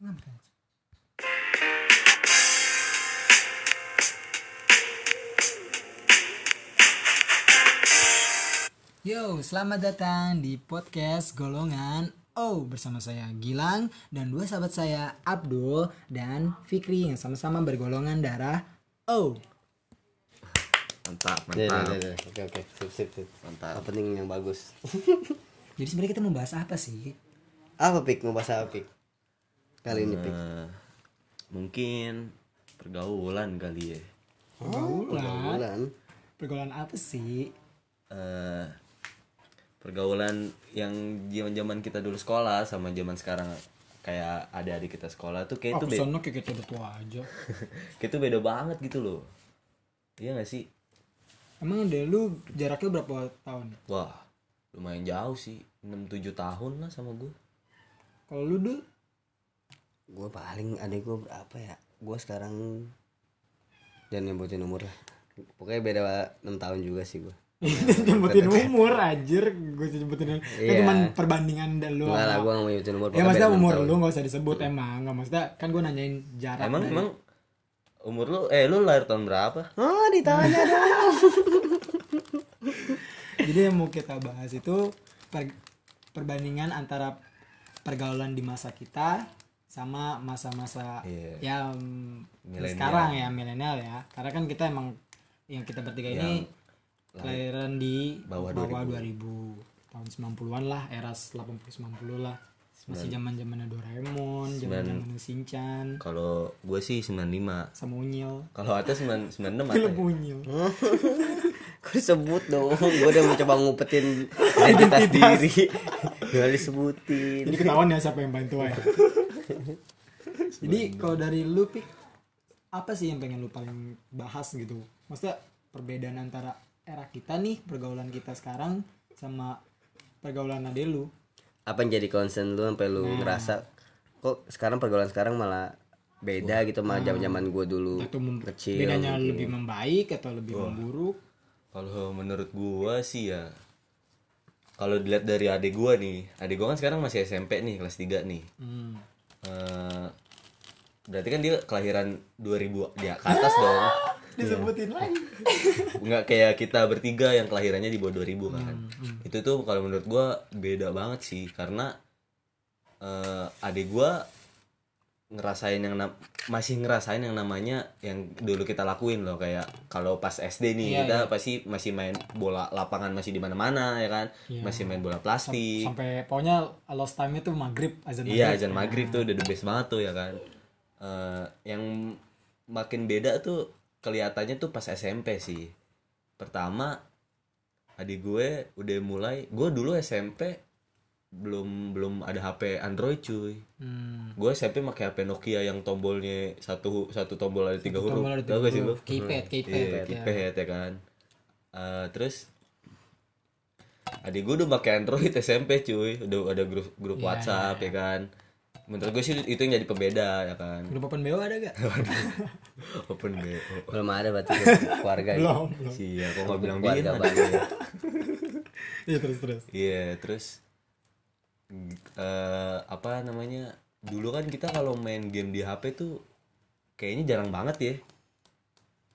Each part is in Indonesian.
Yo, selamat datang di podcast Golongan O bersama saya Gilang dan dua sahabat saya Abdul dan Fikri yang sama-sama bergolongan darah O. mantap Iya, mantap iya, iya. Oke oke sip sip sip. Mantap. Opening yang bagus. Jadi sebenarnya kita membahas apa sih? apa pik mau bahas apa pik? Kali ini pik. Eh, mungkin pergaulan kali ya Pergaulan. Pergaulan apa sih? Eh, pergaulan yang zaman zaman kita dulu sekolah sama zaman sekarang kayak adik-adik kita sekolah tuh kayak itu be- sono kayak kita udah tua aja. kayak itu beda banget gitu loh iya gak sih Emang deh lu jaraknya berapa tahun? wah lumayan jauh sih 6-7 tahun lah sama gue Kalau lu dulu Gue paling adek gue berapa ya? Gue sekarang jangan nyebutin umur lah. Pokoknya beda 6 tahun juga sih gue. nyebutin umur anjir gue sebutin kan Iya. cuman perbandingan dan lu Enggak lah, gue gak mau nyebutin umur. ya maksudnya enam umur tahun. lu gak usah disebut emang nggak maksudnya kan gue nanyain jarak emang dari- emang umur lu eh lu lahir tahun berapa Oh, ditanya dong. jadi yang mau kita bahas itu per- perbandingan antara pergaulan di masa kita sama masa-masa Iya. ya mm, Milenial. sekarang ya milenial ya karena kan kita emang yang kita bertiga ini kelahiran di bawah bawah, 2000. tahun 90-an lah era 80 90 lah masih zaman zamannya Doraemon zaman zamannya Shinchan kalau gue sih 95 sama Unyil kalau atas 9 96 apa film? Unyil Kok disebut dong? Gue udah mencoba ngupetin identitas diri. Gak disebutin. jadi ketahuan ya siapa yang tua ya jadi kalau dari lu Pik apa sih yang pengen lu paling bahas gitu maksudnya perbedaan antara era kita nih pergaulan kita sekarang sama pergaulan ade lu apa yang jadi concern lu sampai lu ngerasa kok sekarang pergaulan sekarang malah beda gitu sama zaman zaman gue dulu kecil bedanya mungkin. lebih membaik atau lebih memburuk Kalau menurut gua sih ya kalau dilihat dari adik gua nih, adik gua kan sekarang masih SMP nih, kelas 3 nih. hmm. Eh, berarti kan dia kelahiran 2000 dia ke atas dong. disebutin lagi Nggak kayak kita bertiga yang kelahirannya di bawah 2000 kan. Itu tuh kalau menurut gua beda banget sih karena eh adik gua ngerasain yang nam- masih ngerasain yang namanya yang dulu kita lakuin loh kayak kalau pas SD nih Iya, kita pasti masih main bola lapangan masih di mana-mana ya kan? Iya. masih main bola plastik. sampai pokoknya lost time itu maghrib azan iya maghrib. azan maghrib tuh udah the best banget tuh ya kan? Eh, yang makin beda tuh kelihatannya tuh pas SMP sih. Pertama adik gue udah mulai gue dulu SMP belum belum ada HP Android cuy hmm. gue SMP pakai HP Nokia yang tombolnya satu satu tombol ada tiga huruf tombol ada tau tiga gak sih lu huruf. keypad keypad Iya, ya. keypad ya kan. Eh, terus adik gue udah pakai Android SMP cuy, udah ada grup grup Iya, WhatsApp ya kan. Menurut gue sih itu yang jadi pembeda ya kan. grup open BO ada gak? Open BO. belum ada berarti keluarga belum belum Iya, kok nggak bilang keluarga bilang. baru iya terus terus Iya, terus eh apa namanya? Dulu kan kita kalau main game di HP tuh kayaknya jarang banget ya.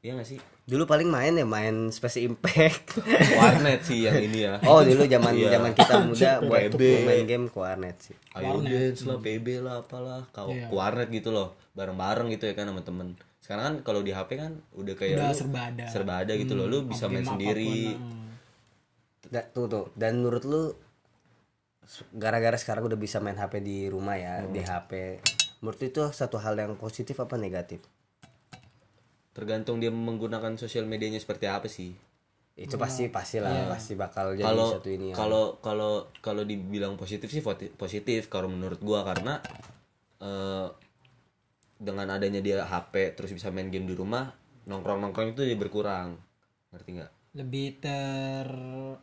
Iya gak sih? dulu paling main ya main Space Impact Warnet sih yang ini ya. oh dulu zaman Iya. zaman kita muda buat PB. main game ke warnet sih Ayo Warnet. dance lah, PB lah, apalah, kau Iya. warnet gitu loh, bareng-bareng gitu ya kan sama temen. Sekarang kan kalau di HP kan udah kayak udah lu serba ada serba ada gitu loh, lu bisa main sendiri. apa pun, hmm. Da- tuh tuh dan menurut lu gara-gara sekarang udah bisa main HP di rumah ya Hmm. di HP menurut itu satu hal yang positif apa negatif Tergantung dia menggunakan sosial medianya seperti apa sih. itu pasti pasti lah pasti bakal jadi Kalau satu ini ya. kalau kalau kalau dibilang positif sih positif kalau menurut gua karena eh, dengan adanya dia HP terus bisa main game di rumah, nongkrong-nongkrong itu jadi berkurang. Ngerti nggak? lebih ter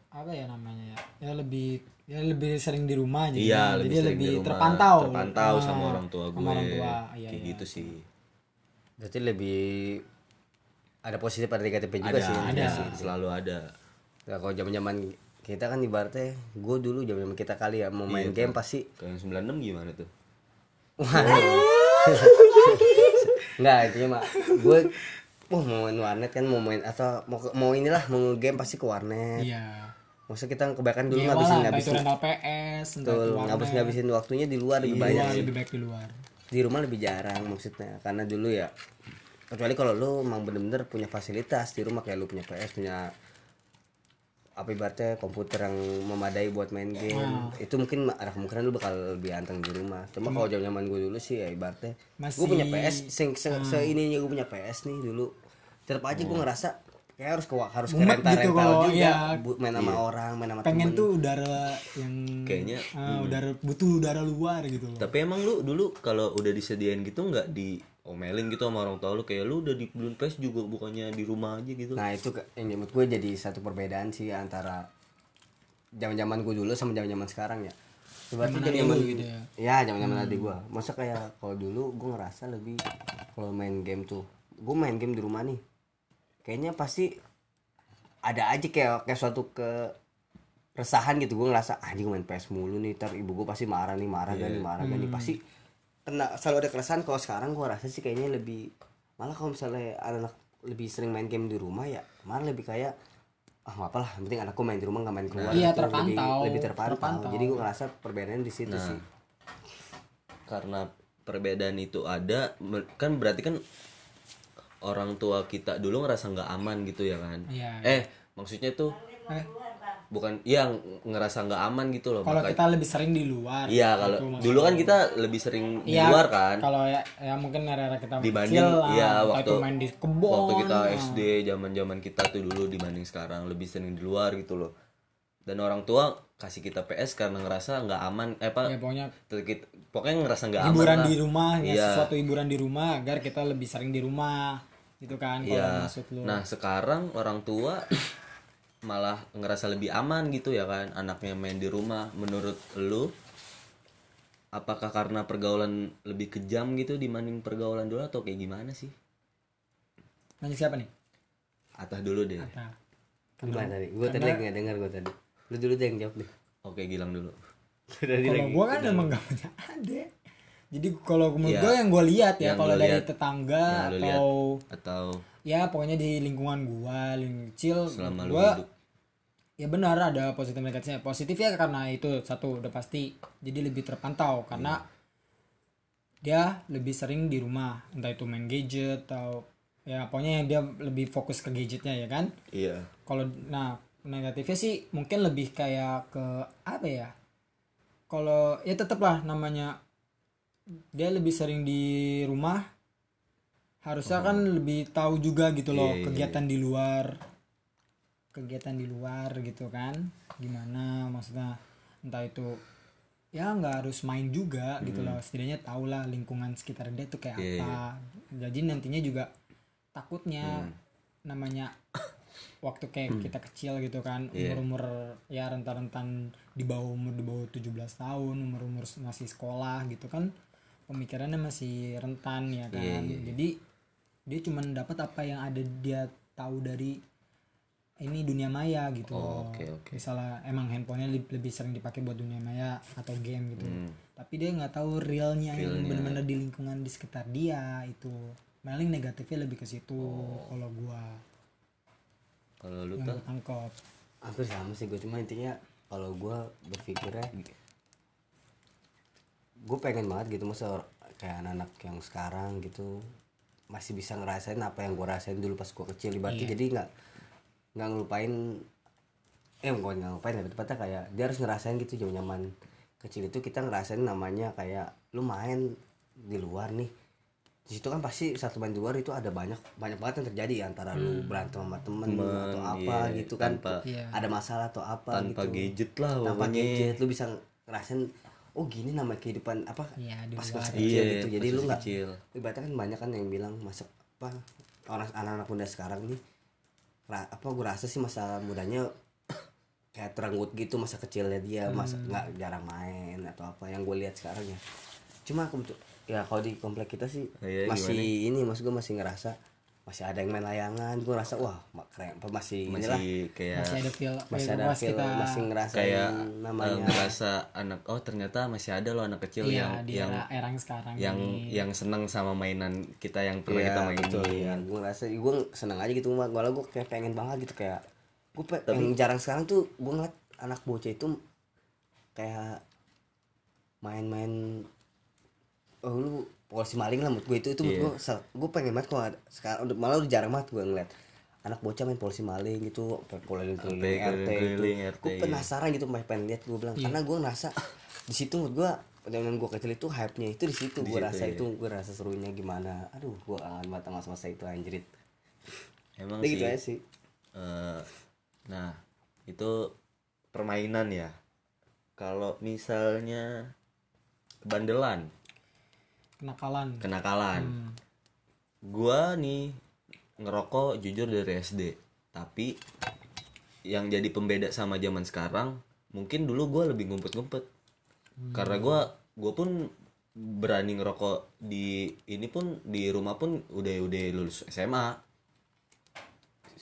apa ya namanya ya ya lebih ya lebih sering di rumah jadi Iya, jadi lebih sering lebih di rumah, terpantau terpantau Ah, sama orang tua gue. orang tua iya, Kayak iya. gitu sih. berarti lebih ada positif ada negatifnya juga ada, sih ada, selalu ada. Nah, kalau zaman zaman kita kan ibaratnya gue dulu zaman zaman kita kali ya mau main Iya, game pasti Kalau yang 96 gimana tuh? Enggak, itu mah gue Wah mau main warnet kan mau main atau mau mau inilah mau game pasti ke warnet. iya Maksudnya kita kebanyakan dulu Iya ngabisin lah, ngabisin rental PS betul ngabis ngabisin waktunya di luar lebih Di banyak. luar, lebih baik di luar. Di rumah lebih jarang maksudnya. Karena dulu ya kecuali kalau lu emang bener-bener punya fasilitas di rumah kayak lu punya PS punya apa ibaratnya komputer yang memadai buat main game. Itu mungkin ada kemungkinan lu bakal lebih anteng di rumah. Cuma kalau zaman zaman gue dulu sih ya ibaratnya Masih- gue punya PS sing se, se ininya gue punya PS nih dulu. Tetap aja gue ngerasa kayak harus ke harus ke rental gitu rental kalau, juga iya. bu- main sama orang main sama pengen temen. tuh udara yang Kayaknya, ah, udara butuh udara luar gitu loh Tapi emang lu dulu kalau udah disediain gitu nggak diomelin gitu sama orang tua lu kayak lu udah dibeliin PS juga bukannya di rumah aja gitu. Nah itu yang menurut gue jadi satu perbedaan sih antara zaman zaman gue dulu sama zaman zaman sekarang ya. Berarti adik zaman gitu ya? ya zaman zaman adik gue. Masa kayak kalau dulu gue ngerasa lebih kalau main game tuh, gue main game di rumah nih, kayaknya pasti ada aja kayak kayak suatu ke resahan gitu. Gue ngerasa anjing main PS mulu nih ntar ibu gue pasti marah nih marah gak nih marah gak nih. Pasti kena selalu ada keresahan. Kalau sekarang gue rasa sih kayaknya lebih malah kalau misalnya anak-anak lebih sering main game di rumah ya malah lebih kayak ah nggak apa lah yang penting anakku main di rumah nggak main keluar Iya, terpantau. lebih, lebih terpantau. Terpantau. jadi gue ngerasa perbedaannya di situ sih. Karena perbedaan itu ada kan berarti kan orang tua kita dulu ngerasa nggak aman gitu ya kan. Iya. Eh, maksudnya tuh Eh, bukan yang ngerasa nggak aman gitu loh. kalau kita lebih sering di luar Iya, kalau gitu maksudnya. dulu kan kita lebih sering di Iya, luar kan. kalau ya, ya mungkin era kita dibanding kecil lah, ya entah waktu main di kebun waktu kita lah. SD zaman zaman kita tuh dulu dibanding sekarang lebih sering di luar gitu loh dan orang tua kasih kita PS karena ngerasa nggak aman eh apa ya pokoknya kita- pokoknya ngerasa nggak aman hiburan lah. di rumah ya Iya. sesuatu hiburan di rumah agar kita lebih sering di rumah gitu kan kalau Iya. maksud lu. Nah sekarang orang tua malah ngerasa lebih aman gitu ya kan anaknya main di rumah. Menurut lu apakah karena pergaulan lebih kejam gitu dibanding pergaulan dulu atau kayak gimana sih? Nanya siapa nih? Atah dulu deh. Gimana tadi? Gue tadi lagi nggak dengar gue tadi. Lu dulu deh yang jawab deh. Oke Gilang dulu. Kalau gue kan emang gak punya adek jadi kalau menurut Iya. gue yang gue lihat ya kalau dari lihat. tetangga Yang lu lihat. atau atau ya pokoknya di lingkungan gua lingkungan kecil selama hidup ya benar ada positif negatifnya positif ya karena itu satu udah pasti jadi lebih terpantau karena dia lebih sering di rumah entah itu main gadget atau ya pokoknya yang dia lebih fokus ke gadgetnya ya kan iya kalau nah negatifnya sih mungkin lebih kayak ke apa ya kalau ya tetap lah namanya dia lebih sering di rumah. Harusnya kan lebih tahu juga gitu loh Iya, iya, kegiatan di luar. Kegiatan di luar gitu kan. Gimana maksudnya entah itu ya nggak harus main juga gitu loh. Setidaknya tahu lah lingkungan sekitar dia tuh kayak Hmm. Iya, apa. Jadi nantinya juga takutnya Hmm. namanya waktu kayak kita kecil gitu kan Iya. umur-umur ya rentan-rentan di bawah umur di bawah 17 tahun umur-umur masih sekolah gitu kan pemikirannya masih rentan ya kan Iya, iya, iya. jadi dia cuman dapat apa yang ada dia tahu dari ini dunia maya gitu Oh, oke, oke. misalnya emang handphonenya lebih sering dipakai buat dunia maya atau game gitu Hmm. tapi dia nggak tahu realnya yang Realnya. benar-benar di lingkungan di sekitar dia itu paling negatifnya lebih ke situ Oh. kalau gua kalau lu yang tuh ketangkep hampir sama sih gue cuma intinya kalau gue berpikirnya gue pengen banget gitu masa kayak anak-anak yang sekarang gitu masih bisa ngerasain apa yang gue rasain dulu pas gue kecil. Ibaratnya jadi nggak nggak ngelupain eh bukan nggak ngelupain tapi tepatnya kayak dia harus ngerasain gitu zaman zaman kecil itu kita ngerasain namanya kayak lu main di luar nih. Di situ kan pasti satu main di luar itu ada banyak banyak banget yang terjadi ya, antara lu berantem sama temen, Temen, atau apa iya, gitu kan. tanpa- Iya. ada masalah atau apa tanpa gitu. gadget lah tanpa pokoknya. gadget lu bisa ngerasain oh gini nama kehidupan apa di pas masa Iya, kecil gitu jadi lu nggak kecil. ibaratnya kan banyak kan yang bilang masa apa orang anak-anak muda sekarang nih ra- apa gue rasa sih masa mudanya kayak terenggut gitu masa kecilnya dia masa Hmm. nggak jarang main atau apa yang gue lihat sekarang ya cuma aku ya kalau di komplek kita sih Oh iya, masih ini maksud gue masih ngerasa masih ada yang main layangan gue rasa wah mak- keren masih, inilah. masih kayak masih ada feel masih ada feel kita. masih ngerasain kayak namanya. eh, ngerasa anak oh ternyata masih ada loh anak kecil iya yang di yang era, era yang sekarang yang ini. yang seneng sama mainan kita yang pernah kita mainin betul. ya gue ngerasa gue seneng aja gitu malah gue kayak pengen banget gitu kayak gue pe- yang jarang sekarang tuh gue ngeliat anak bocah itu kayak main-main oh lu polisi maling lah menurut gue itu itu menurut gue gue pengen banget ada- sekarang udah malah udah jarang banget gue ngeliat anak bocah main polisi maling gitu keliling keliling Sampai RT itu keliling RT, gue iya. penasaran gitu pengen pengen lihat gue bilang. Karena gue ngerasa di situ menurut gue zaman gue kecil itu hype nya itu di situ. Gue rasa iya. itu gue rasa serunya gimana. Aduh gue kangen banget sama masa itu anjrit. Emang Udah sih. gitu aja sih. Eh, nah itu permainan ya. Kalau misalnya bandelan kenakalan. Kenakalan. Hmm. gua nih ngerokok jujur dari SD tapi yang jadi pembeda sama zaman sekarang mungkin dulu gua lebih ngumpet-ngumpet. Karena gua gua pun berani ngerokok di ini pun di rumah pun udah udah lulus SMA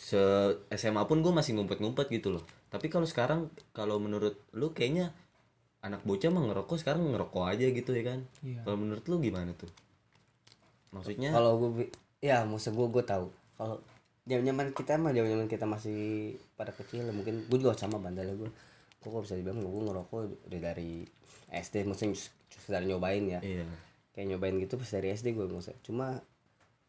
se SMA pun gue masih ngumpet-ngumpet gitu loh. Tapi kalau sekarang kalau menurut lu kayaknya anak bocah mah ngerokok sekarang ngerokok aja gitu ya kan? Iya. kalau menurut lu gimana tuh? Maksudnya? Kalau gue ya maksud gue gue tahu. Kalau zaman zaman kita mah zaman zaman kita masih pada kecil mungkin gue juga sama bandelnya gue gue kok bisa dibilang gue ngerokok udah dari SD maksudnya sekedar nyobain ya. Iya. Kayak nyobain gitu pas dari SD gue maksudnya. Cuma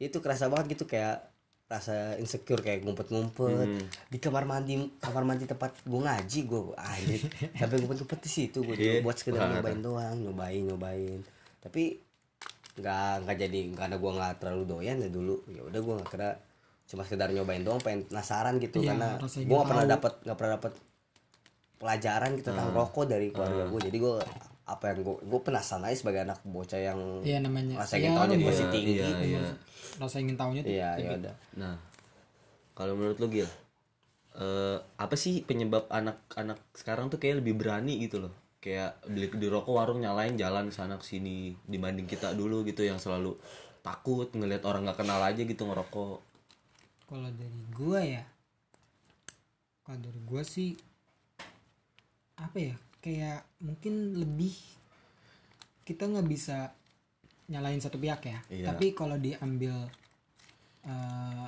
itu kerasa banget gitu kayak rasa insecure kayak ngumpet-ngumpet Hmm. di kamar mandi kamar mandi tempat gue ngaji gue anjir sampai ngumpet-ngumpet di situ gue Iya. buat sekedar Wah. nyobain doang nyobain nyobain tapi nggak nggak jadi karena gue nggak terlalu doyan ya dulu ya udah gue nggak kira cuma sekedar nyobain doang pengen penasaran gitu Iya, karena gue nggak pernah dapat nggak pernah dapat pelajaran gitu tentang Hmm. rokok dari keluarga gue jadi gue apa yang gue gue penasaran aja sebagai anak bocah yang Iya namanya. rasa ya, ingin tahunya iya, masih tinggi iya, iya. Rasa ingin tahunya tuh. iya tinggi. ya udah nah kalau menurut lu Gil eh, apa sih penyebab anak-anak sekarang tuh kayak lebih berani gitu loh kayak beli di rokok warung nyalain jalan sana ke sini dibanding kita dulu gitu yang selalu takut ngelihat orang nggak kenal aja gitu ngerokok Kalau dari gua ya. Kalau dari gua sih apa ya? Kayak mungkin lebih kita nggak bisa nyalain satu pihak ya. Iya. Tapi kalau diambil eh,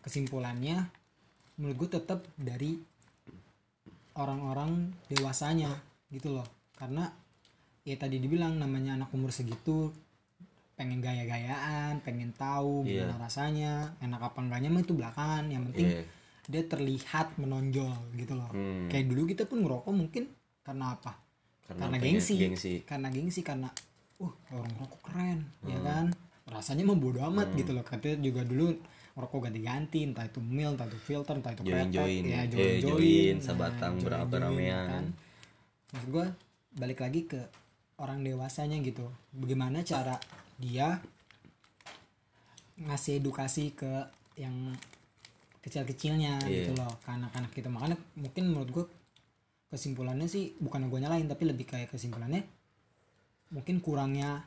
kesimpulannya menurut gue tetap dari orang-orang dewasanya gitu loh karena ya tadi dibilang namanya anak umur segitu pengen gaya-gayaan pengen tahu Iya. gimana rasanya enak apa enggaknya mah itu belakangan yang penting Iya. dia terlihat menonjol gitu loh Hmm. kayak dulu kita pun ngerokok mungkin karena apa Karena karena, gengsi. gengsi. karena gengsi karena uh orang rokok keren Hmm. ya kan rasanya mah bodo amat gitu loh katanya juga dulu rokok ganti-ganti entah itu mil entah itu filter entah itu kretek, ya. ya Eh, join join, join sebatang berapa ramean. maksud gue balik lagi ke orang dewasanya gitu bagaimana cara dia ngasih edukasi ke yang kecil-kecilnya Iya. gitu loh ke anak-anak gitu makanya mungkin menurut gue kesimpulannya sih bukan gue nyalain tapi lebih kayak kesimpulannya mungkin kurangnya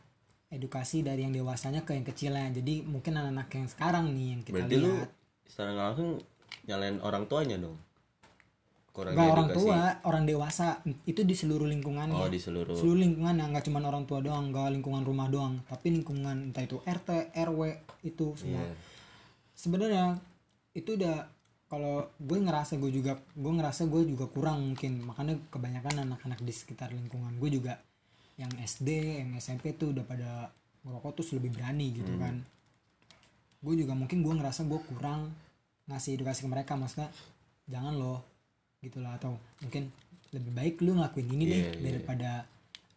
edukasi dari yang dewasanya ke yang kecilnya. Jadi mungkin anak-anak yang sekarang nih yang kita berarti lu lihat. secara nggak langsung nyalain orang tuanya dong? Kurang Gak orang tua, orang dewasa. Itu di seluruh lingkungannya. oh di seluruh. Seluruh lingkungan nggak cuma orang tua doang, nggak lingkungan rumah doang, tapi lingkungan entah itu RT, RW itu semua. Iya. Sebenarnya itu udah kalau gue ngerasa gue juga gue ngerasa gue juga kurang mungkin. Makanya kebanyakan anak-anak di sekitar lingkungan gue juga yang SD, yang SMP tuh udah pada ngerokok tuh lebih berani gitu kan. Gue juga mungkin gue ngerasa gue kurang ngasih edukasi ke mereka. Maksudnya jangan loh gitu lah atau mungkin lebih baik lu ngelakuin ini deh Iya, iya. daripada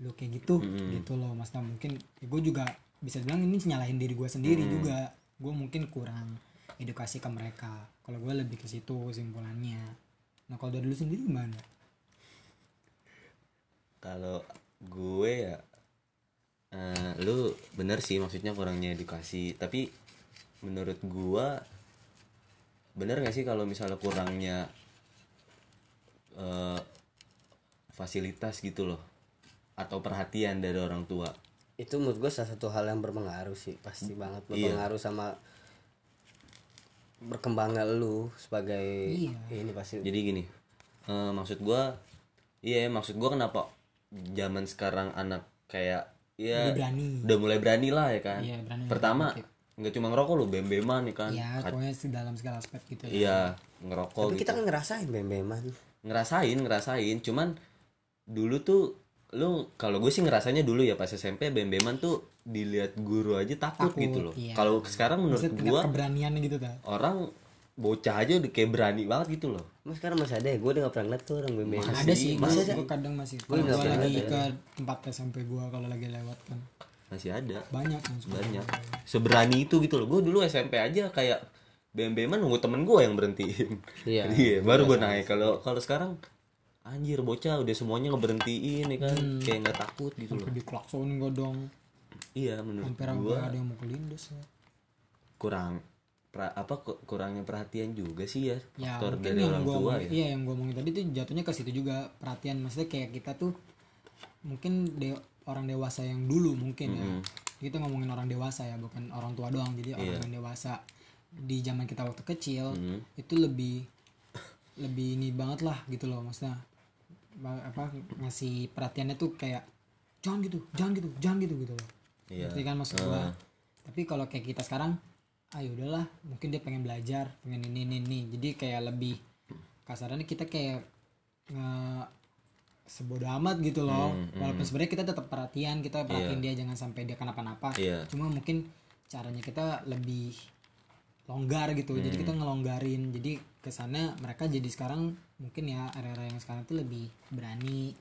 lu kayak gitu gitu loh. Maksudnya mungkin ya gue juga bisa bilang ini nyalahin diri gue sendiri juga. Gue mungkin kurang edukasi ke mereka. Kalau gue lebih ke situ kesimpulannya. Nah kalau dari lu sendiri gimana? Kalau gue ya eh, lu bener sih maksudnya kurangnya edukasi. Tapi menurut gua bener gak sih kalau misalnya kurangnya eh, fasilitas gitu loh? Atau perhatian dari orang tua? Itu menurut gue salah satu hal yang berpengaruh sih pasti banget. Iya. berpengaruh sama berkembangnya lu sebagai Iya. ini pasti? Jadi gini eh, maksud gua iya maksud gua kenapa zaman sekarang anak kayak ya berani. udah mulai berani lah ya kan? Iya, berani. Pertama nggak cuma ngerokok lu bem-beman ya kan? Ya pokoknya sih dalam segala aspek gitu ya. iya ngerokok tapi gitu. kita kan ngerasain bem-beman. Ngerasain ngerasain cuman dulu tuh lu kalau gue sih ngerasanya dulu ya pas SMP bem-beman tuh dilihat guru aja takut, Takut, gitu loh. iya. kalau sekarang menurut Maksudnya gua keberanian gitu ta? orang bocah aja udah kayak berani banget gitu loh. Mas sekarang masih ada ya? Gue udah gak pernah ngeliat tuh orang bem-beman ada sih masih. gue ada kadang masih. Gue pernah lagi ada. ke tempat SMP gue kalau lagi lewat kan. Masih ada. Banyak kan banyak. Seberani itu gitu loh. Gue dulu SMP aja kayak bem-beman nunggu temen gue yang berhentiin. Iya. iya baru gue naik. kalau kalau sekarang anjir bocah udah semuanya ngeberhentiin ya kan? Hmm. kayak nggak takut gitu loh. sampai diklaksonin gue dong iya menurut hampir sampai gue ada yang mau kelindes ya kurang pra- apa ku- kurangnya perhatian juga sih ya ya faktor mungkin dari yang orang gua tua omongin- ya. iya yang gue omongin tadi tuh jatuhnya ke situ juga perhatian. Maksudnya kayak kita tuh mungkin de- orang dewasa yang dulu mungkin ya. Kita ngomongin orang dewasa ya bukan orang tua doang. Jadi orang Iya. dewasa di zaman kita waktu kecil Hmm. itu lebih lebih ini banget lah gitu loh maksudnya. Apa ngasih perhatiannya tuh kayak jangan gitu jangan gitu jangan gitu gitu loh Iya. Ngerti kan maksud gua? Tapi kalau kayak kita sekarang ayo udahlah mungkin dia pengen belajar pengen ini ini ini. Jadi kayak lebih kasarannya kita kayak nge sebodoh amat gitu loh. Walaupun sebenarnya kita tetap perhatian kita perhatiin dia jangan sampai dia kenapa-napa. Iya. cuma mungkin caranya kita lebih longgar gitu. Jadi kita ngelonggarin. Jadi kesannya mereka jadi sekarang mungkin ya area-area yang sekarang tuh lebih berani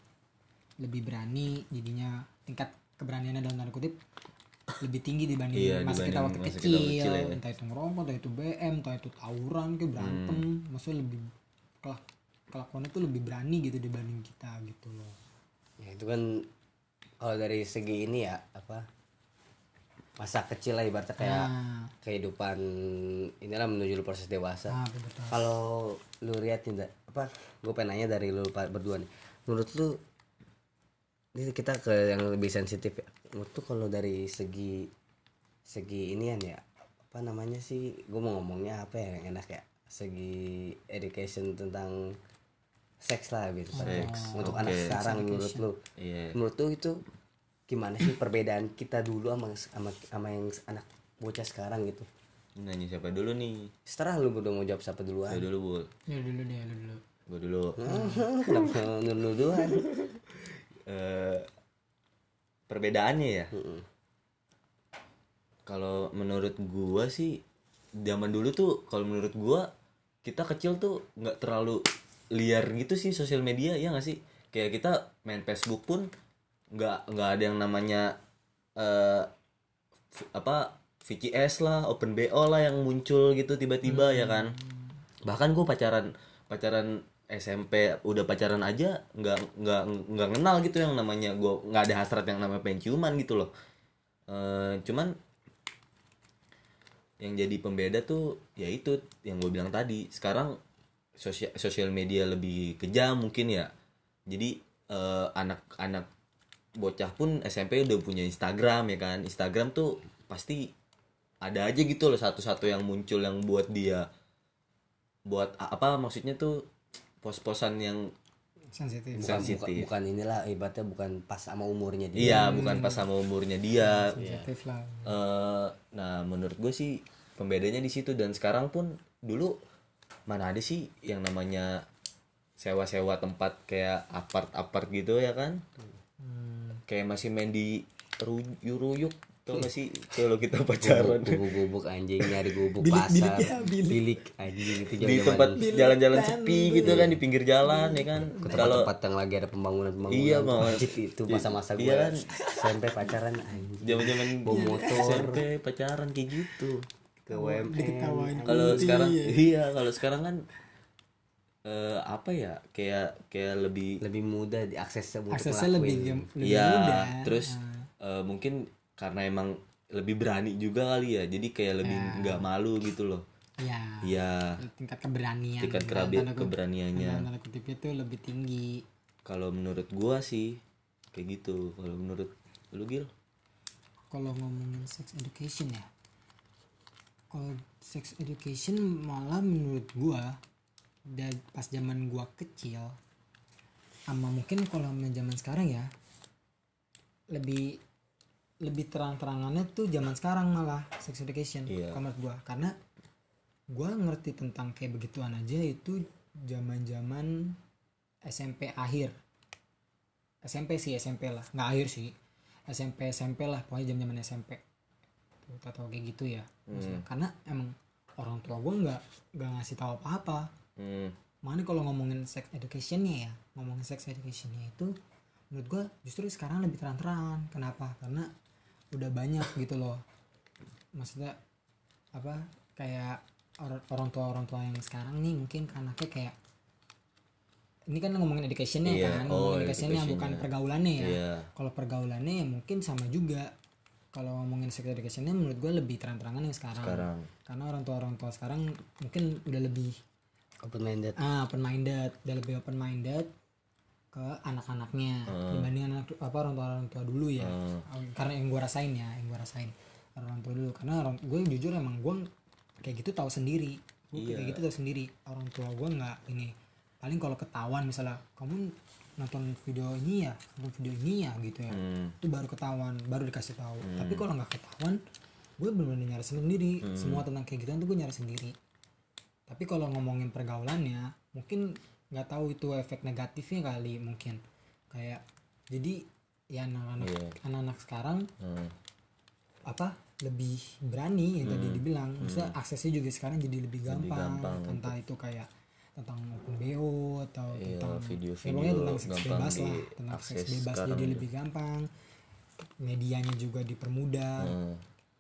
lebih berani jadinya tingkat keberaniannya dalam tanda kutip lebih tinggi dibanding Iya, masa kita waktu masa kita kecil, kecil ya. entah itu ngerokok entah itu BM entah itu tawuran kayak berantem. Maksudnya lebih kelak kelakuannya tuh lebih berani gitu dibanding kita gitu loh. Ya itu kan kalau dari segi ini ya apa masa kecil lah ibaratnya kayak nah. kehidupan inilah menuju proses dewasa. Nah betul. Kalau lu lihat tidak apa gue pengen nanya dari lu berdua nih. Menurut lu ini kita ke yang lebih sensitif ya. Lu kalau dari segi segi inian ya apa namanya sih gue mau ngomongnya apa ya yang enak ya? Segi education tentang seks lah gitu. Seks, untuk oke. anak sekarang menurut lu. iya. Menurut lu itu gimana sih perbedaan kita dulu sama sama, sama yang anak bocah sekarang gitu? Nanya siapa dulu nih? Setelah lu berdua mau jawab siapa duluan? Saya dulu bu. Ya dulu deh lu dulu. Gue dulu. Kenapa lu duluan? Eh, perbedaannya ya. Mm-mm. kalau menurut gua sih zaman dulu tuh kalau menurut gua kita kecil tuh nggak terlalu liar gitu sih sosial media ya nggak sih? Kayak kita main Facebook pun nggak nggak ada yang namanya eh v- apa VCS lah Open BO lah yang muncul gitu tiba-tiba ya kan? Bahkan gua pacaran pacaran SMP udah pacaran aja nggak nggak nggak kenal gitu yang namanya gua nggak ada hasrat yang namanya penciuman gitu loh. Eh, cuman yang jadi pembeda tuh ya itu yang gue bilang tadi. Sekarang sosial sosial media lebih kejam mungkin ya. Jadi eh, anak-anak bocah pun SMP udah punya Instagram ya kan. Instagram tuh pasti ada aja gitu loh satu-satu yang muncul yang buat dia buat apa maksudnya tuh pos-posan yang sensitif. Bukan, Sensitif. bukan, bukan inilah ibaratnya bukan pas sama umurnya dia. iya bukan pas sama umurnya dia. Sensitif lah. Eh, nah menurut gue sih pembedanya di situ. Dan sekarang pun dulu mana ada sih yang namanya sewa-sewa tempat kayak apart-apart gitu ya kan? Kayak masih main di tau gak sih kalau kita pacaran Gubuk-gubuk anjing nyari gubuk Bilik- pasar. bilik ya, bilik. bilik anjing itu di tempat jalan-jalan sepi gitu kan di pinggir jalan ya kan kalau tempat yang lagi ada pembangunan-pembangunan. Iya, Bang. Anjing, itu masa-masa gue Iya kan? SMP pacaran anjing. zaman-zaman Bawa motor. SMP pacaran kayak gitu Ke WM. diketawain kalau sekarang iya kalau sekarang kan eh, apa ya kayak kayak lebih Lebih mudah diakses untuk aksesnya lebih lebih Iya, mudah terus eh, mungkin karena emang lebih berani juga kali ya, jadi kayak lebih nggak malu gitu loh. ya Iya, tingkat keberanian tingkat kerabi tanda kutip- keberaniannya. tanda kutipnya tuh lebih tinggi Kalau menurut gua sih kayak gitu. Kalau menurut lu Gil? kalau ngomongin sex education ya kalau sex education malah menurut gua dan pas zaman gua kecil sama mungkin kalau zaman sekarang ya lebih lebih terang-terangannya tuh zaman sekarang malah sex education Iya. kalau menurut gua. Karena gua ngerti tentang kayak begituan aja itu zaman-zaman SMP akhir. SMP sih SMP lah. Nggak akhir sih. SMP SMP lah. Pokoknya jam-jaman SMP tuh atau kayak gitu ya. Maksudnya karena emang orang tua gue nggak nggak ngasih tahu apa-apa. Hmm. mana kalau ngomongin sex educationnya ya ngomongin sex educationnya itu menurut gue justru sekarang lebih terang-terangan. Kenapa? Karena udah banyak gitu loh maksudnya apa kayak orang orang tua orang tua yang sekarang nih mungkin anaknya kayak ini kan ngomongin educationnya Iya, kan oh, ngomongin educationnya bukan educationnya. pergaulannya ya Iya. kalau pergaulannya ya mungkin sama juga kalau ngomongin sex educationnya menurut gue lebih terang-terangan yang sekarang. Sekarang. karena orang tua orang tua sekarang mungkin udah lebih open minded ah open minded udah lebih open minded ke anak-anaknya dibanding anak apa orang tua orang tua dulu ya. Karena yang gue rasain ya yang gue rasain orang tua dulu. Karena orang gue jujur emang gue kayak gitu tahu sendiri. Gue kayak gitu tahu sendiri. Orang tua gue nggak ini paling kalau ketahuan misalnya kamu nonton video ini ya nonton video ini ya gitu ya. Hmm. itu baru ketahuan baru dikasih tahu. Tapi kalau nggak ketahuan gue benar-benar nyari sendiri. Semua tentang kayak gitu tuh gue nyari sendiri. Tapi kalau ngomongin pergaulannya mungkin nggak tahu itu efek negatifnya kali mungkin kayak jadi ya anak-anak Iya. anak-anak sekarang Hmm. apa lebih berani yang tadi dibilang maksudnya aksesnya juga sekarang jadi lebih gampang, gampang entah itu kayak tentang open BO atau Iya, tentang video-video ya tentang seks bebas lah tentang seks bebas jadi juga. lebih gampang medianya juga dipermudah Hmm.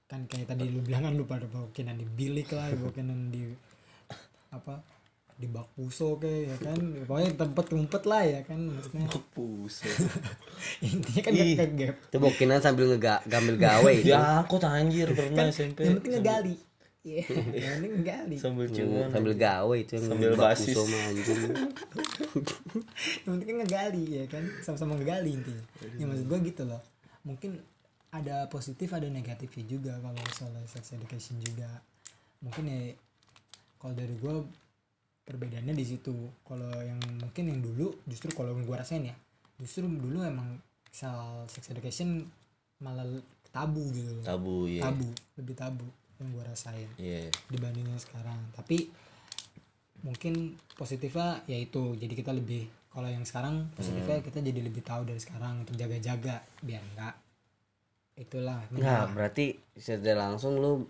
kan kayak tadi lu bilang kan lu pada bawakinan di bilik lah bawakinan di apa di bak puso kayak ya kan? Pokoknya tempat ngumpet lah ya kan? Maksudnya Buset. intinya kan gak ke gap itu bokinan sambil ngega gambil gawe ya aku anjir pernah SMP. yang penting ngegali. Iya, yang penting ngegali. Sambil ciuman. sambil gawe itu yang Sambil basis. puso mah, anjing. yang penting kan ngegali ya kan? Sama-sama ngegali intinya. Ya maksud gue gitu loh. Mungkin ada positif ada negatifnya juga kalau soal sex education juga. Mungkin ya kalau dari gue perbedaannya di situ kalau yang mungkin yang dulu justru kalau gue rasain ya justru dulu emang soal sex education malah tabu gitu loh Tabu ya. tabu lebih tabu yang gue rasain Iya. dibandingnya sekarang tapi mungkin positifnya yaitu jadi kita lebih kalau yang sekarang positifnya Hmm. kita jadi lebih tahu dari sekarang untuk jaga-jaga biar enggak itulah Nah, berarti secara langsung lu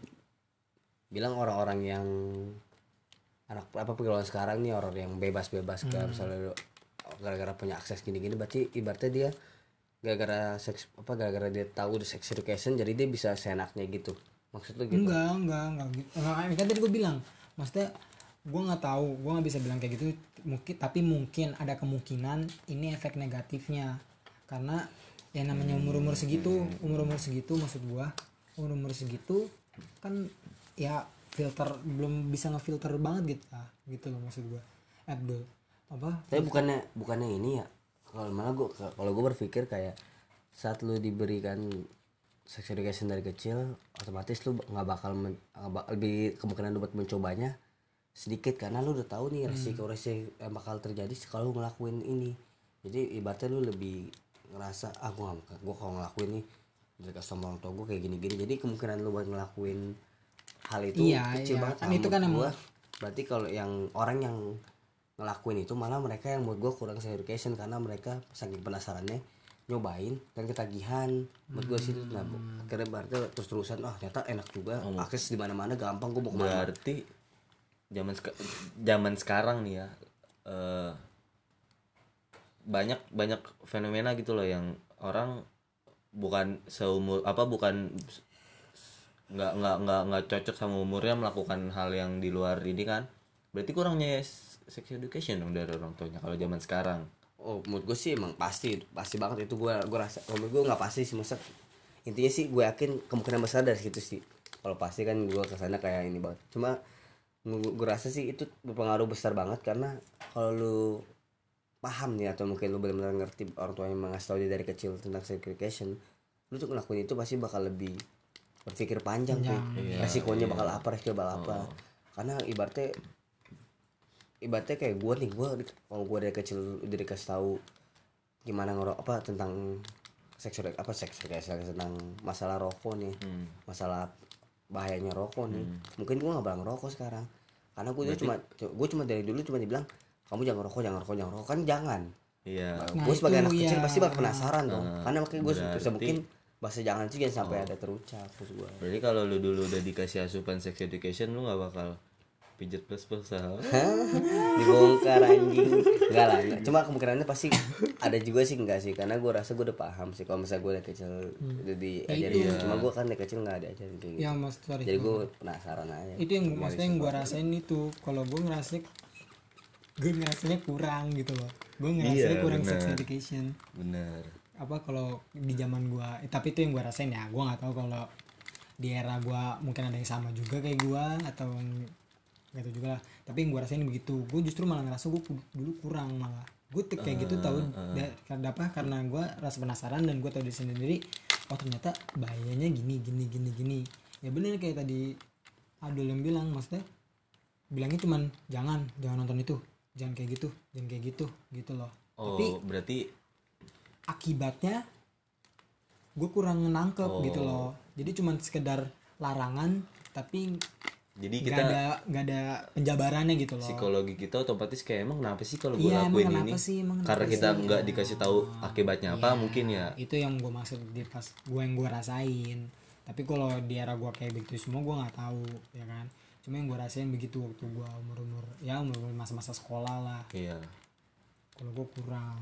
bilang orang-orang yang anak apa pergaulan sekarang nih orang yang bebas-bebas kayak misalnya lu gara-gara punya akses gini-gini berarti ibaratnya dia gara-gara seks apa gara-gara dia tahu the sex education jadi dia bisa seenaknya gitu. Maksud lu gitu? Enggak enggak enggak gitu. Enggak, ini kan tadi gue bilang maksudnya gue nggak tahu gue nggak bisa bilang kayak gitu mungkin tapi mungkin ada kemungkinan ini efek negatifnya. Karena yang namanya umur umur segitu umur umur segitu maksud gue umur umur segitu kan ya filter belum bisa ngefilter banget gitu lah gitu loh maksud gue Abdul apa tapi bukannya bukannya ini ya kalau malah gua kalau gue berpikir kayak saat lu diberikan sex education dari kecil otomatis lu nggak bakal men- bak- lebih kemungkinan lu buat mencobanya sedikit karena lu udah tahu nih resiko resiko yang bakal terjadi kalau lu ngelakuin ini. Jadi ibaratnya lu lebih ngerasa ah gua gak, gua kalau ngelakuin nih dari sama orang tua gue kayak gini gini jadi kemungkinan lu buat ngelakuin hal itu Iya, kecil iya. banget Kan itu kan emang- gua, berarti kalau yang orang yang ngelakuin itu malah mereka yang menurut gue kurang sex education karena mereka saking penasarannya nyobain dan ketagihan. Menurut gue sih nah, akhirnya berarti terus terusan ah ternyata enak juga. Akses di mana mana gampang gue mau ke mana. Berarti zaman seka- zaman sekarang nih ya eh, banyak banyak fenomena gitu loh yang orang bukan seumur apa bukan nggak nggak nggak nggak cocok sama umurnya melakukan hal yang di luar ini kan? Berarti kurangnya sex education dong dari orang tuanya kalau zaman sekarang. Oh menurut gue sih emang pasti pasti banget itu gue gue rasa menurut gue nggak pasti sih masa intinya sih gue yakin kemungkinan besar dari situ sih. Kalau pasti kan gue ke sana kayak ini banget. Cuma gue rasa sih itu berpengaruh besar banget karena kalau lu paham nih atau mungkin lu benar-benar ngerti orang tuanya mengasih tau dia dari kecil tentang sex education lu tuh ngelakuin itu pasti bakal lebih berpikir panjang tuh Iya, resikonya iya. bakal apa resiko bakal apa. Karena ibaratnya ibaratnya kayak gue nih gue kalau gue dari kecil udah dikasih tahu gimana ngerok apa tentang seksual apa seksual tentang masalah rokok nih Hmm. masalah bahayanya rokok nih. Mungkin gue nggak bakal ngerokok sekarang. Karena gue cuma gue cuma dari dulu cuma dibilang kamu jangan rokok jangan rokok jangan rokok kan jangan. Iya. Nah, gue sebagai anak kecil ya. pasti bakal penasaran dong. Karena makanya gue berarti- bisa mungkin bahasa jangan sih jangan sampai ada terucap terus gue berarti kalau lu dulu udah dikasih asupan sex education lu nggak bakal pijet plus plus ah. dibongkar anjing. Enggak lah enggak. cuma kemungkinannya pasti ada juga sih enggak sih. Karena gue rasa gue udah paham sih kalau misalnya gue dari kecil udah diajarin cuma gue kan dari kecil nggak diajarin kayak gitu. Ya mas sorry jadi gue penasaran aja. Itu yang maksudnya yang gue rasain itu kalau gue ngerasa gue ngerasanya kurang gitu loh. Gue ngerasanya Iya, kurang sex benar. education. Bener apa kalau di zaman gue tapi itu yang gue rasain ya gue nggak tahu kalau di era gue mungkin ada yang sama juga kayak gue atau tahu juga lah. Tapi yang gue rasain begitu gue justru malah ngerasa gue dulu kurang malah. Gue kayak gitu tahu da- karena apa karena gue rasa penasaran dan gue tahu di sendiri oh ternyata bahayanya gini gini gini gini. Ya bener kayak tadi Adul yang bilang maksudnya bilangnya cuman jangan jangan nonton itu jangan kayak gitu jangan kayak gitu gitu loh. Oh tapi berarti akibatnya gue kurang nangkep gitu loh. Jadi cuman sekedar larangan tapi jadi kita ada nggak ada penjabarannya gitu loh. psikologi kita otomatis kayak emang kenapa sih kalau gue Iya, emang lakuin ini sih, emang karena kita nggak dikasih tahu akibatnya apa mungkin ya. Itu yang gue maksud di pas gue yang gue rasain. Tapi kalau di era gue kayak begitu semua gue nggak tahu ya kan? Cuma yang gue rasain begitu waktu gue umur umur ya umur masa-masa sekolah lah. Iya. Kalau gue kurang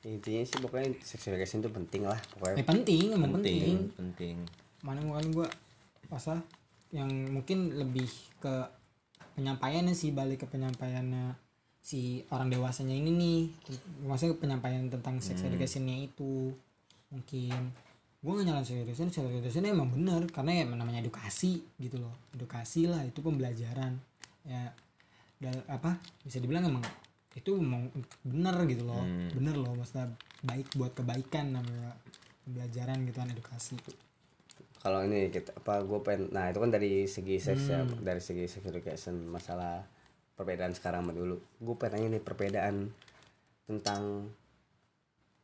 intinya sih pokoknya sex education itu penting lah pokoknya eh penting emang penting, penting. Penting mana kan gue masa yang mungkin lebih ke penyampaiannya sih balik ke penyampaiannya si orang dewasanya ini nih. Maksudnya penyampaian tentang sex educationnya itu mungkin. Gue gak nyalain sex education sex education emang bener karena ya namanya edukasi gitu loh. Edukasi lah itu pembelajaran. Ya dal- apa bisa dibilang emang itu emang bener gitu loh. Bener loh maksudnya baik buat kebaikan namanya pembelajaran gitu kan edukasi. Kalau ini kita apa gue pengen nah itu kan dari segi seks ya dari segi sex education masalah perbedaan sekarang sama dulu. Gue pengen nanya nih perbedaan tentang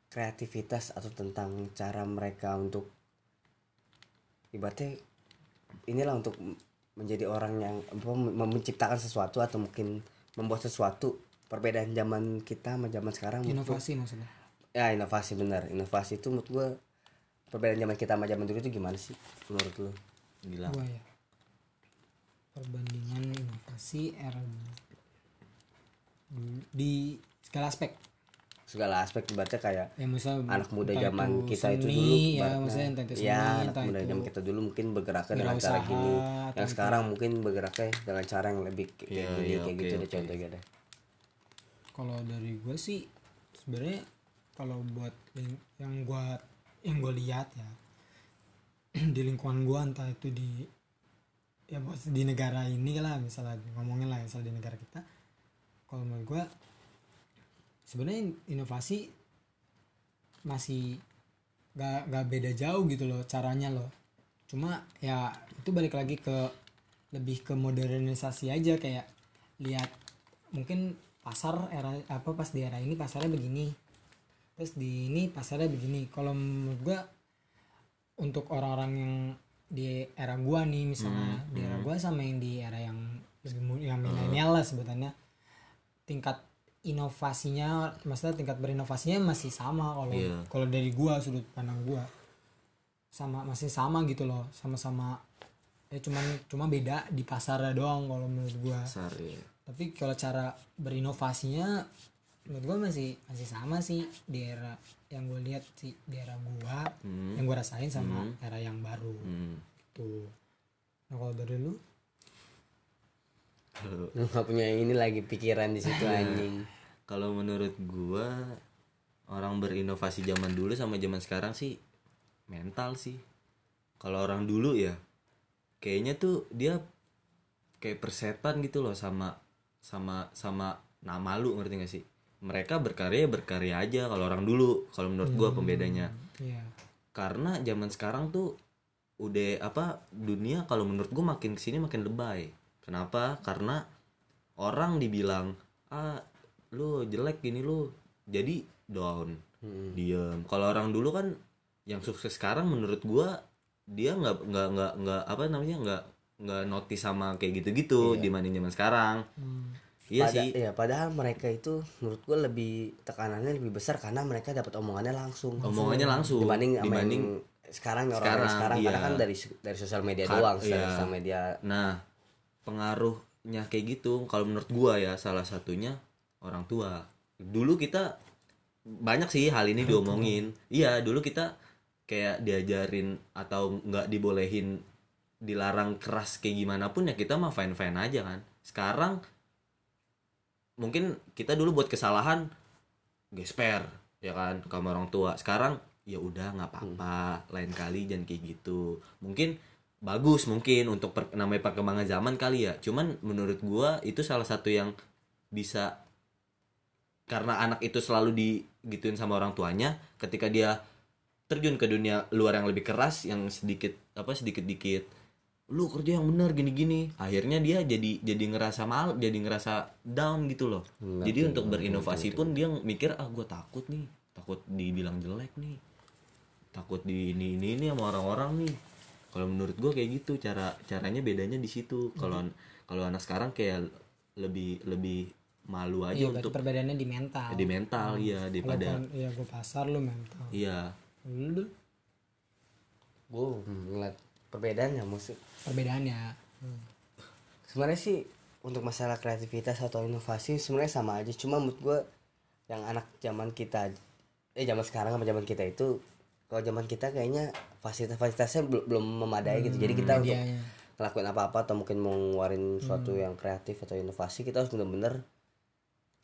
kreativitas atau tentang cara mereka untuk ibaratnya inilah untuk menjadi orang yang apa, menciptakan sesuatu atau mungkin membuat sesuatu perbedaan zaman kita sama zaman sekarang menurut gua- inovasi maksudnya? Ya inovasi benar inovasi itu menurut gue perbedaan zaman kita sama zaman dulu itu gimana sih menurut lo gila gua ya. Perbandingan inovasi era dulu. Di segala aspek. Segala aspek ibaratnya kayak ya anak muda zaman itu kita itu seni, dulu ya maksudnya entah itu seni ya anak entah muda itu zaman kita dulu mungkin bergeraknya dengan cara wirausaha, gini. yang itu. sekarang mungkin bergeraknya dengan cara yang lebih kayak Iya, gini iya, kayak oke, gitu deh oke. contohnya deh kalau dari gue sih sebenarnya kalau buat yang gua yang gue lihat ya di lingkungan gua entah itu di ya bos di negara ini lah misalnya ngomongin lah misal di negara kita kalau menurut gua sebenarnya inovasi masih gak, gak beda jauh gitu loh caranya loh. Cuma ya itu balik lagi ke lebih ke modernisasi aja kayak lihat mungkin pasar era apa pas di era ini pasarnya begini. Terus di ini pasarnya begini. Kalau menurut gua untuk orang-orang yang di era gua nih misalnya di era gua sama yang di era yang yang milenial lah sebutannya tingkat inovasinya maksudnya tingkat berinovasinya masih sama kalau Iya. kalau dari gua sudut pandang gua. Sama masih sama gitu loh sama-sama. Ya cuman cuma beda di pasarnya doang kalau menurut gua. Besar ya tapi kalau cara berinovasinya menurut gua masih masih sama sih di era yang gue lihat sih di era gua Hmm. yang gua rasain sama era yang baru. Hmm. tuh nah kalau dari lu? Lu nggak punya ini lagi pikiran di situ anjing. Kalau menurut gua orang berinovasi zaman dulu sama zaman sekarang sih mental sih. Kalau orang dulu ya kayaknya tuh dia kayak persetan gitu loh sama sama sama nama lu ngerti gak sih? Mereka berkarya ya berkarya aja kalau orang dulu kalau menurut gua pembedanya. iya. Karena zaman sekarang tuh udah apa dunia kalau menurut gue makin ke sini makin lebay. Kenapa? Karena orang dibilang ah lu jelek gini lu jadi down diem. Kalau orang dulu kan yang sukses sekarang menurut gua dia nggak nggak nggak nggak apa namanya nggak nggak notice sama kayak gitu-gitu dibanding zaman sekarang iya Pada- sih iya, padahal mereka itu menurut gue lebih tekanannya lebih besar karena mereka dapat omongannya langsung omongannya langsung dibanding dibanding sekarang orang sekarang, sekarang, sekarang karena iya. kan dari dari sosial media Ka- doang iya. sosial media Nah, pengaruhnya kayak gitu kalau menurut gua ya salah satunya orang tua. Dulu kita banyak sih hal ini diomongin. Iya, dulu kita kayak diajarin atau nggak dibolehin dilarang keras kayak gimana pun ya kita mah fine fine aja kan. Sekarang mungkin kita dulu buat kesalahan gesper ya kan sama orang tua. Sekarang ya udah nggak apa-apa, lain kali jangan kayak gitu. Mungkin bagus mungkin untuk per- namanya perkembangan zaman kali ya cuman menurut gua itu salah satu yang bisa karena anak itu selalu digituin sama orang tuanya ketika dia terjun ke dunia luar yang lebih keras yang sedikit apa sedikit dikit lu kerja yang benar gini-gini. Akhirnya dia jadi jadi ngerasa mal jadi ngerasa down gitu loh. Ngerti, jadi untuk ngerti, berinovasi pun dia mikir ah gue takut nih takut dibilang jelek nih takut di ini ini ini sama orang-orang nih. Kalau menurut gue kayak gitu cara caranya bedanya di situ. Kalau kalau anak sekarang kayak lebih lebih malu aja Iya, untuk perbedaannya di mental. di mental ya Kalau daripada iya gue pasar lu mental. iya. Lu gue ngeliat perbedaannya musik perbedaannya. sebenarnya sih untuk masalah kreativitas atau inovasi sebenarnya sama aja cuma menurut gue yang anak zaman kita eh zaman sekarang sama zaman kita itu kalau zaman kita kayaknya fasilitas-fasilitasnya belum belum memadai gitu jadi kita untuk Medianya. ngelakuin apa-apa atau mungkin mau ngeluarin sesuatu yang kreatif atau inovasi kita harus bener-bener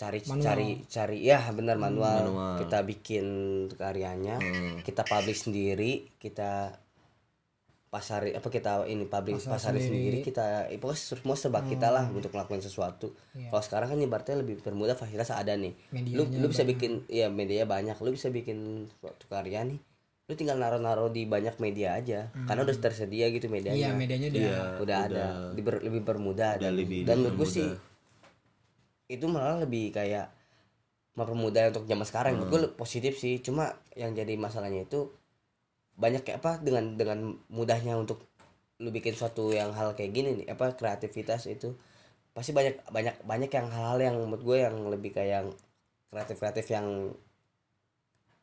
cari Manual. cari cari ya bener manual. Manual. kita bikin karyanya kita publish sendiri kita pasari apa kita ini publish Pasar pasari sendiri. sendiri, kita eh, pokoknya semua serba kita lah untuk ngelakuin sesuatu. Iya. kalau sekarang kan ibaratnya lebih permudah fasilitas ada nih. Lu Medianya lu bisa bikin ya medianya banyak. Lu bisa bikin suatu karya nih. Lu tinggal naruh-naruh di banyak media aja. Karena udah tersedia gitu medianya. Iya, medianya udah. Iya. udah ada. Diber- lebih permudah Udah dan, lebih dan menurut gue sih itu malah lebih kayak mempermudah untuk zaman sekarang. Menurut gue Hmm. positif sih. Cuma yang jadi masalahnya itu banyak kayak apa dengan dengan mudahnya untuk lu bikin suatu yang hal kayak gini nih apa kreativitas itu pasti banyak banyak banyak yang hal-hal yang menurut gue yang lebih kayak yang kreatif kreatif yang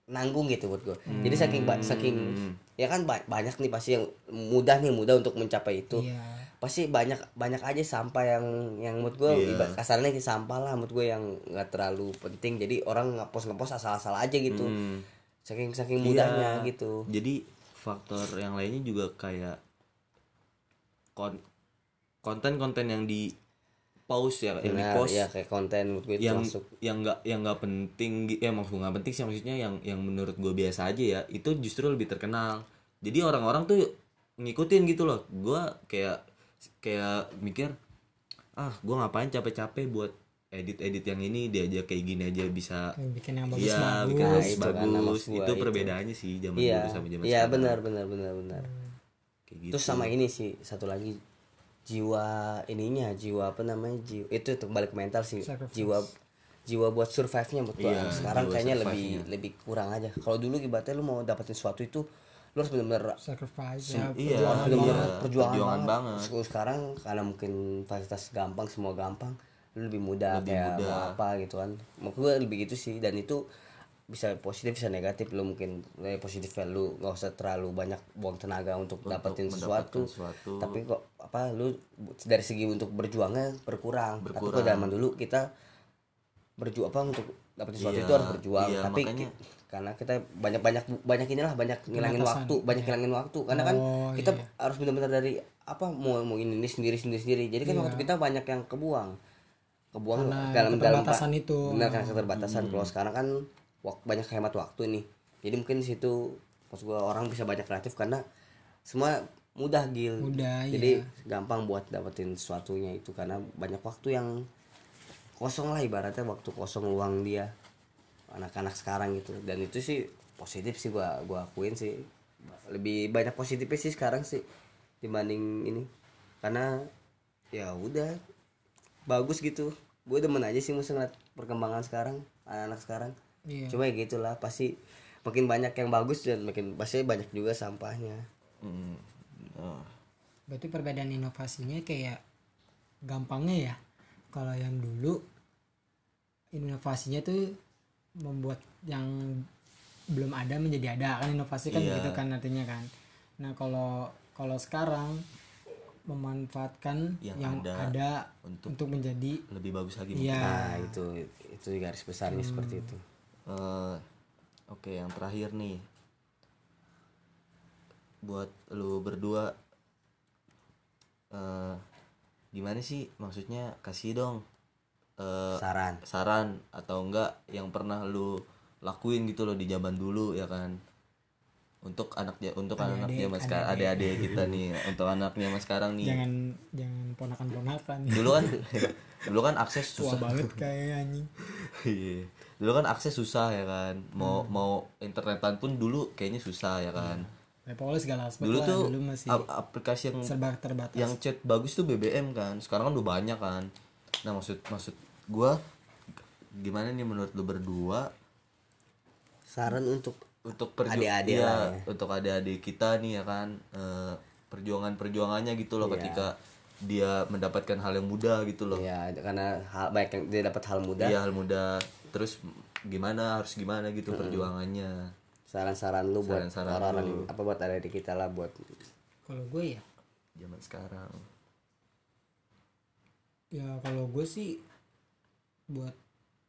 nanggung gitu buat gue jadi saking saking Hmm. ya kan ba- banyak nih pasti yang mudah nih mudah untuk mencapai itu Iya. pasti banyak banyak aja sampah yang yang menurut gue ibarat kasarnya sampah lah menurut gue yang nggak terlalu penting jadi orang ngepost ngepost asal-asal aja gitu Hmm. Saking saking Iya. mudahnya gitu. Jadi faktor yang lainnya juga kayak kon- konten-konten yang di pause ya yang di Benar, post. ya kayak konten menurut gue itu yang masuk. yang nggak yang nggak penting ya maksud nggak penting sih maksudnya yang yang menurut gue biasa aja ya itu justru lebih terkenal. Jadi orang-orang tuh ngikutin gitu loh. Gue kayak kayak mikir ah gue ngapain capek-capek buat edit-edit yang ini dia aja kayak gini aja bisa bikin yang bagus iya bagus. bikin Nah, bagus itu kan bagus itu itu. perbedaannya sih zaman iya dulu sama zaman iya sekarang benar benar benar benar kayak gitu terus sama ini sih satu lagi jiwa ininya jiwa apa namanya jiwa itu tuh balik mental sih Sacrifice. jiwa jiwa buat survive nya menurut gua Iya, sekarang jiwa kayaknya lebih survive-nya. lebih kurang aja kalau dulu ibaratnya lu mau dapetin sesuatu itu lu harus benar-benar Sacrifice ya. iya perjuangan benar-benar iya, perjuangan, perjuangan banget. banget. Sekarang karena mungkin fasilitas gampang semua gampang lu lebih mudah Lebih kayak mudah. mau apa gitu kan menurut gue lebih gitu sih dan itu bisa positif bisa negatif lu mungkin eh, positif lu nggak usah terlalu banyak buang tenaga untuk, dapetin mendapatkan sesuatu, sesuatu. tapi kok apa lu dari segi untuk berjuangnya berkurang, tapi Berkurang. kalau zaman dulu kita berjuang apa untuk dapetin sesuatu Iya, itu harus berjuang iya, tapi makanya- ki- karena kita banyak banyak banyak inilah banyak ngilangin waktu banyak ngilangin waktu karena kan Oh, kita iya. harus benar-benar dari apa mau mau ini, ini sendiri sendiri sendiri jadi kan Iya. waktu kita banyak yang kebuang kebuang Karena dalam dalam keterbatasan itu. benar kan keterbatasan. Kalau sekarang kan banyak hemat waktu nih. Jadi mungkin di situ maksud gua orang bisa banyak kreatif karena semua mudah gil. Mudah, jadi iya. gampang buat dapetin sesuatunya itu karena banyak waktu yang kosong lah ibaratnya waktu kosong luang dia anak-anak sekarang gitu. Dan itu sih positif sih gua gua akuin sih. Lebih banyak positifnya sih sekarang sih dibanding ini. Karena ya udah bagus gitu gue demen aja sih musuh ngeliat perkembangan sekarang anak-anak sekarang Iya. cuma ya gitulah pasti makin banyak yang bagus dan makin pasti banyak juga sampahnya Hmm. Oh. Berarti perbedaan inovasinya kayak gampangnya ya. Kalau yang dulu inovasinya tuh membuat yang belum ada menjadi ada kan inovasi kan Iya. begitu kan artinya kan. Nah, kalau kalau sekarang memanfaatkan Yang yang, ada ada, untuk- untuk, menjadi lebih bagus lagi iya. nah itu itu garis besarnya seperti itu. Eh, oke yang terakhir nih. Buat lu berdua eh gimana sih maksudnya? Kasih dong eh saran. saran atau enggak yang pernah lu lakuin gitu loh di zaman dulu ya kan untuk anak ja- untuk anak Adik-adik, zaman sekarang adik-adik kita nih untuk anak zaman sekarang nih. Jangan jangan ponakan-ponakan. dulu kan dulu kan akses Tua susah. banget kayak anjing. Iya. dulu kan akses susah ya kan. Mau mau internetan pun dulu kayaknya susah ya kan. Ya, pokoknya segala aspek dulu lah, tuh dulu masih ap- aplikasi yang serba terbatas. yang chat bagus tuh BBM kan. Sekarang kan udah banyak kan. Nah maksud maksud gua gimana nih menurut lu berdua? Saran untuk untuk Adik-adik iya, lah ya. untuk adik-adik kita nih ya kan eh, perjuangan-perjuangannya gitu loh Iya. ketika dia mendapatkan hal yang mudah gitu loh. Ya karena hal baik yang dia dapat hal mudah. Iya hal mudah. Terus gimana harus gimana gitu perjuangannya. Saran-saran lu buat Saran-saran orang-orang lu. apa buat ada di kita lah buat Kalau gue ya? Zaman sekarang. Ya kalau gue sih buat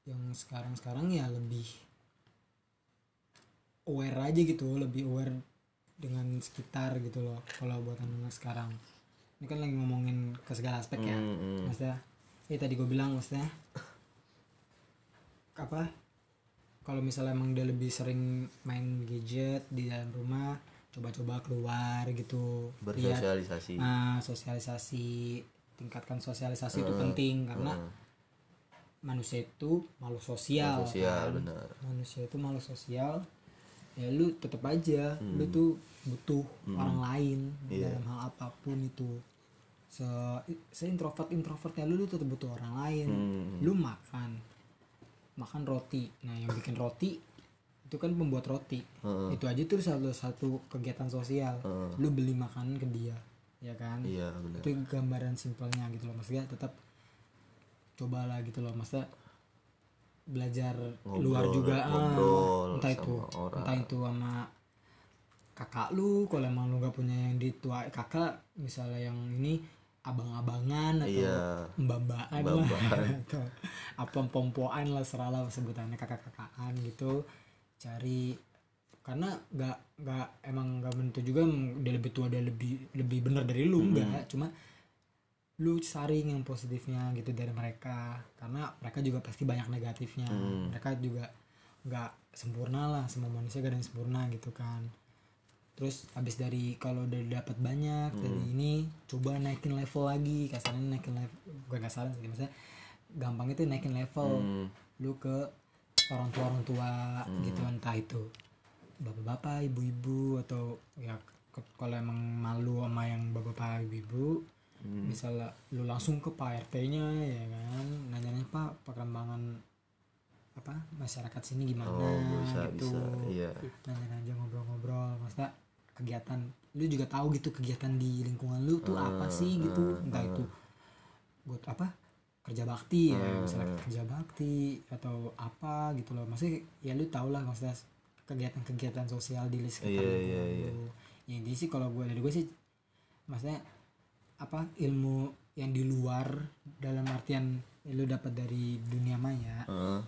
yang sekarang-sekarang ya lebih aware aja gitu lebih aware dengan sekitar gitu loh kalau buat anak sekarang ini kan lagi ngomongin ke segala aspek ya Hmm, hmm. maksudnya ya tadi gue bilang maksudnya apa kalau misalnya emang dia lebih sering main gadget di dalam rumah coba-coba keluar gitu lihat bersosialisasi Nah, sosialisasi, tingkatkan sosialisasi itu penting karena manusia itu makhluk sosial. sosial kan. benar Manusia itu makhluk sosial. Ya lu tetap aja, lu tuh butuh orang lain dalam hal apa pun itu. Se, se introvert introvertnya lu, lu tetap butuh orang lain. Lu makan, makan roti. Nah, yang bikin roti itu kan pembuat roti. Itu aja tuh satu satu kegiatan sosial. Lu beli makanan ke dia, ya kan? iya itu gambaran simpelnya gitu loh maksudnya tetap cobalah gitu loh maksudnya belajar Ngobrol, luar juga ah, ngobrol entah sama itu orang. entah itu sama kakak lu kalau emang lu gak punya yang di tua kakak misalnya yang ini abang-abangan atau Iya. mbak-mbakan lah. Atau apa pompoan lah seralah sebutannya kakak-kakakan gitu. Cari karena nggak nggak emang nggak menentu juga dia lebih tua dia lebih lebih benar dari lu enggak cuma lu saring yang positifnya gitu dari mereka. Karena mereka juga pasti banyak negatifnya. Mereka juga nggak sempurna lah semua manusia gak ada yang sempurna gitu kan. Terus habis dari kalau udah dapat banyak dari ini coba naikin level lagi. Kasarnya naikin level bukan kasaran sih maksudnya gampang itu naikin level. Lu ke orang tua orang tua gitu entah itu bapak-bapak ibu-ibu atau ya kalau emang malu sama yang bapak-bapak ibu-ibu misalnya lu langsung ke pak rt-nya ya kan? Nanya-nanya pak perkembangan apa masyarakat sini gimana? Oh bisa gitu. bisa. Iya. Nanya-nanya ngobrol-ngobrol maksudnya kegiatan lu juga tahu gitu kegiatan di lingkungan lu tuh apa sih gitu. entah itu buat apa kerja bakti ya misalnya kerja bakti atau apa gitu loh. Maksudnya ya lu tau lah maksudnya kegiatan-kegiatan sosial di sekitar Iya, lingkungan iya, iya. lu. Ya intinya sih kalau gue dari gue sih maksudnya apa ilmu yang di luar dalam artian lu dapat dari dunia maya Heeh.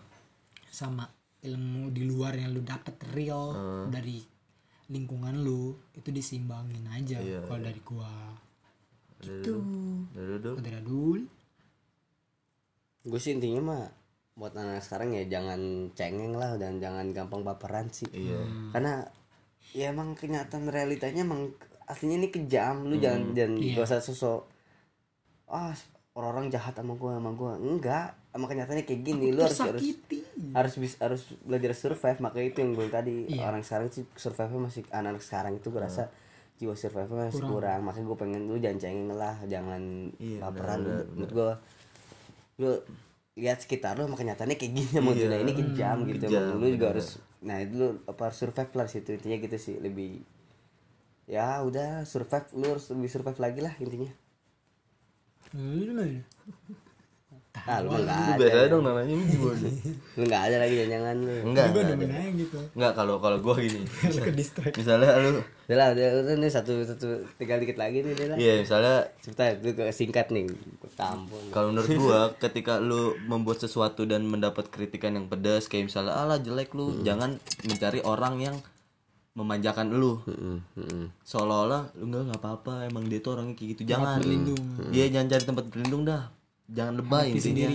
sama ilmu di luar yang lu dapet real dari lingkungan lu itu disimbangin aja Iya, kalau dari gua. Gitu. dulu udah dulu gue sih intinya mah buat anak sekarang ya jangan cengeng lah dan jangan gampang baperan sih. Iya. Karena ya emang kenyataan realitanya emang aslinya ini kejam lu jangan jangan Iya. gak usah sosok ah orang-orang jahat sama gua sama gua. Enggak emang kenyataannya kayak gini lu harus harus harus bis, harus belajar survive. Makanya itu yang gue tadi orang sekarang sih survive masih anak-anak sekarang itu gue rasa jiwa survive masih kurang, makanya gue pengen lu jangan cengeng lah jangan baperan. lu menurut gue lu lihat sekitar lu sama kenyataannya kayak gini emang dunia ini kejam gitu. emang lu juga harus nah itu lu apa survive lah situ. Intinya gitu sih lebih ya udah survive lu harus lebih survive lagi lah intinya ah lu mah nggak Lu ada dong namanya gimana? lu nggak ada lagi jangan lu Enggak. Enggak demen aja gitu. Enggak kalau kalau gua gini. Lu ke distract. Misalnya lu udah lah udah, nih satu satu tinggal dikit lagi nih lah Iya, misalnya Sebentar, lu ke singkat nih Gua tampun kalau menurut gua ketika lu membuat sesuatu dan mendapat kritikan yang pedas kayak misalnya alah jelek lu, jangan mencari orang yang memanjakan lu. Seolah-olah lu enggak nggak apa-apa, emang dia tuh orangnya kayak gitu. Jangan. Iya, jangan cari tempat berlindung dah. Jangan lebay intinya.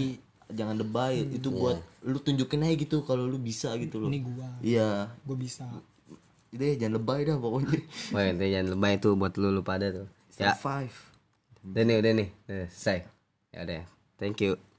Jangan lebay. Itu buat lu tunjukin aja gitu kalau lu bisa gitu loh. Ini gua. Iya. Gue bisa. Deh, jangan lebay dah pokoknya. Wah, itu jangan lebay tuh buat lu lu pada tuh. Ya, Five. udah nih, udah nih. Udah selesai. Ya udah. Thank you.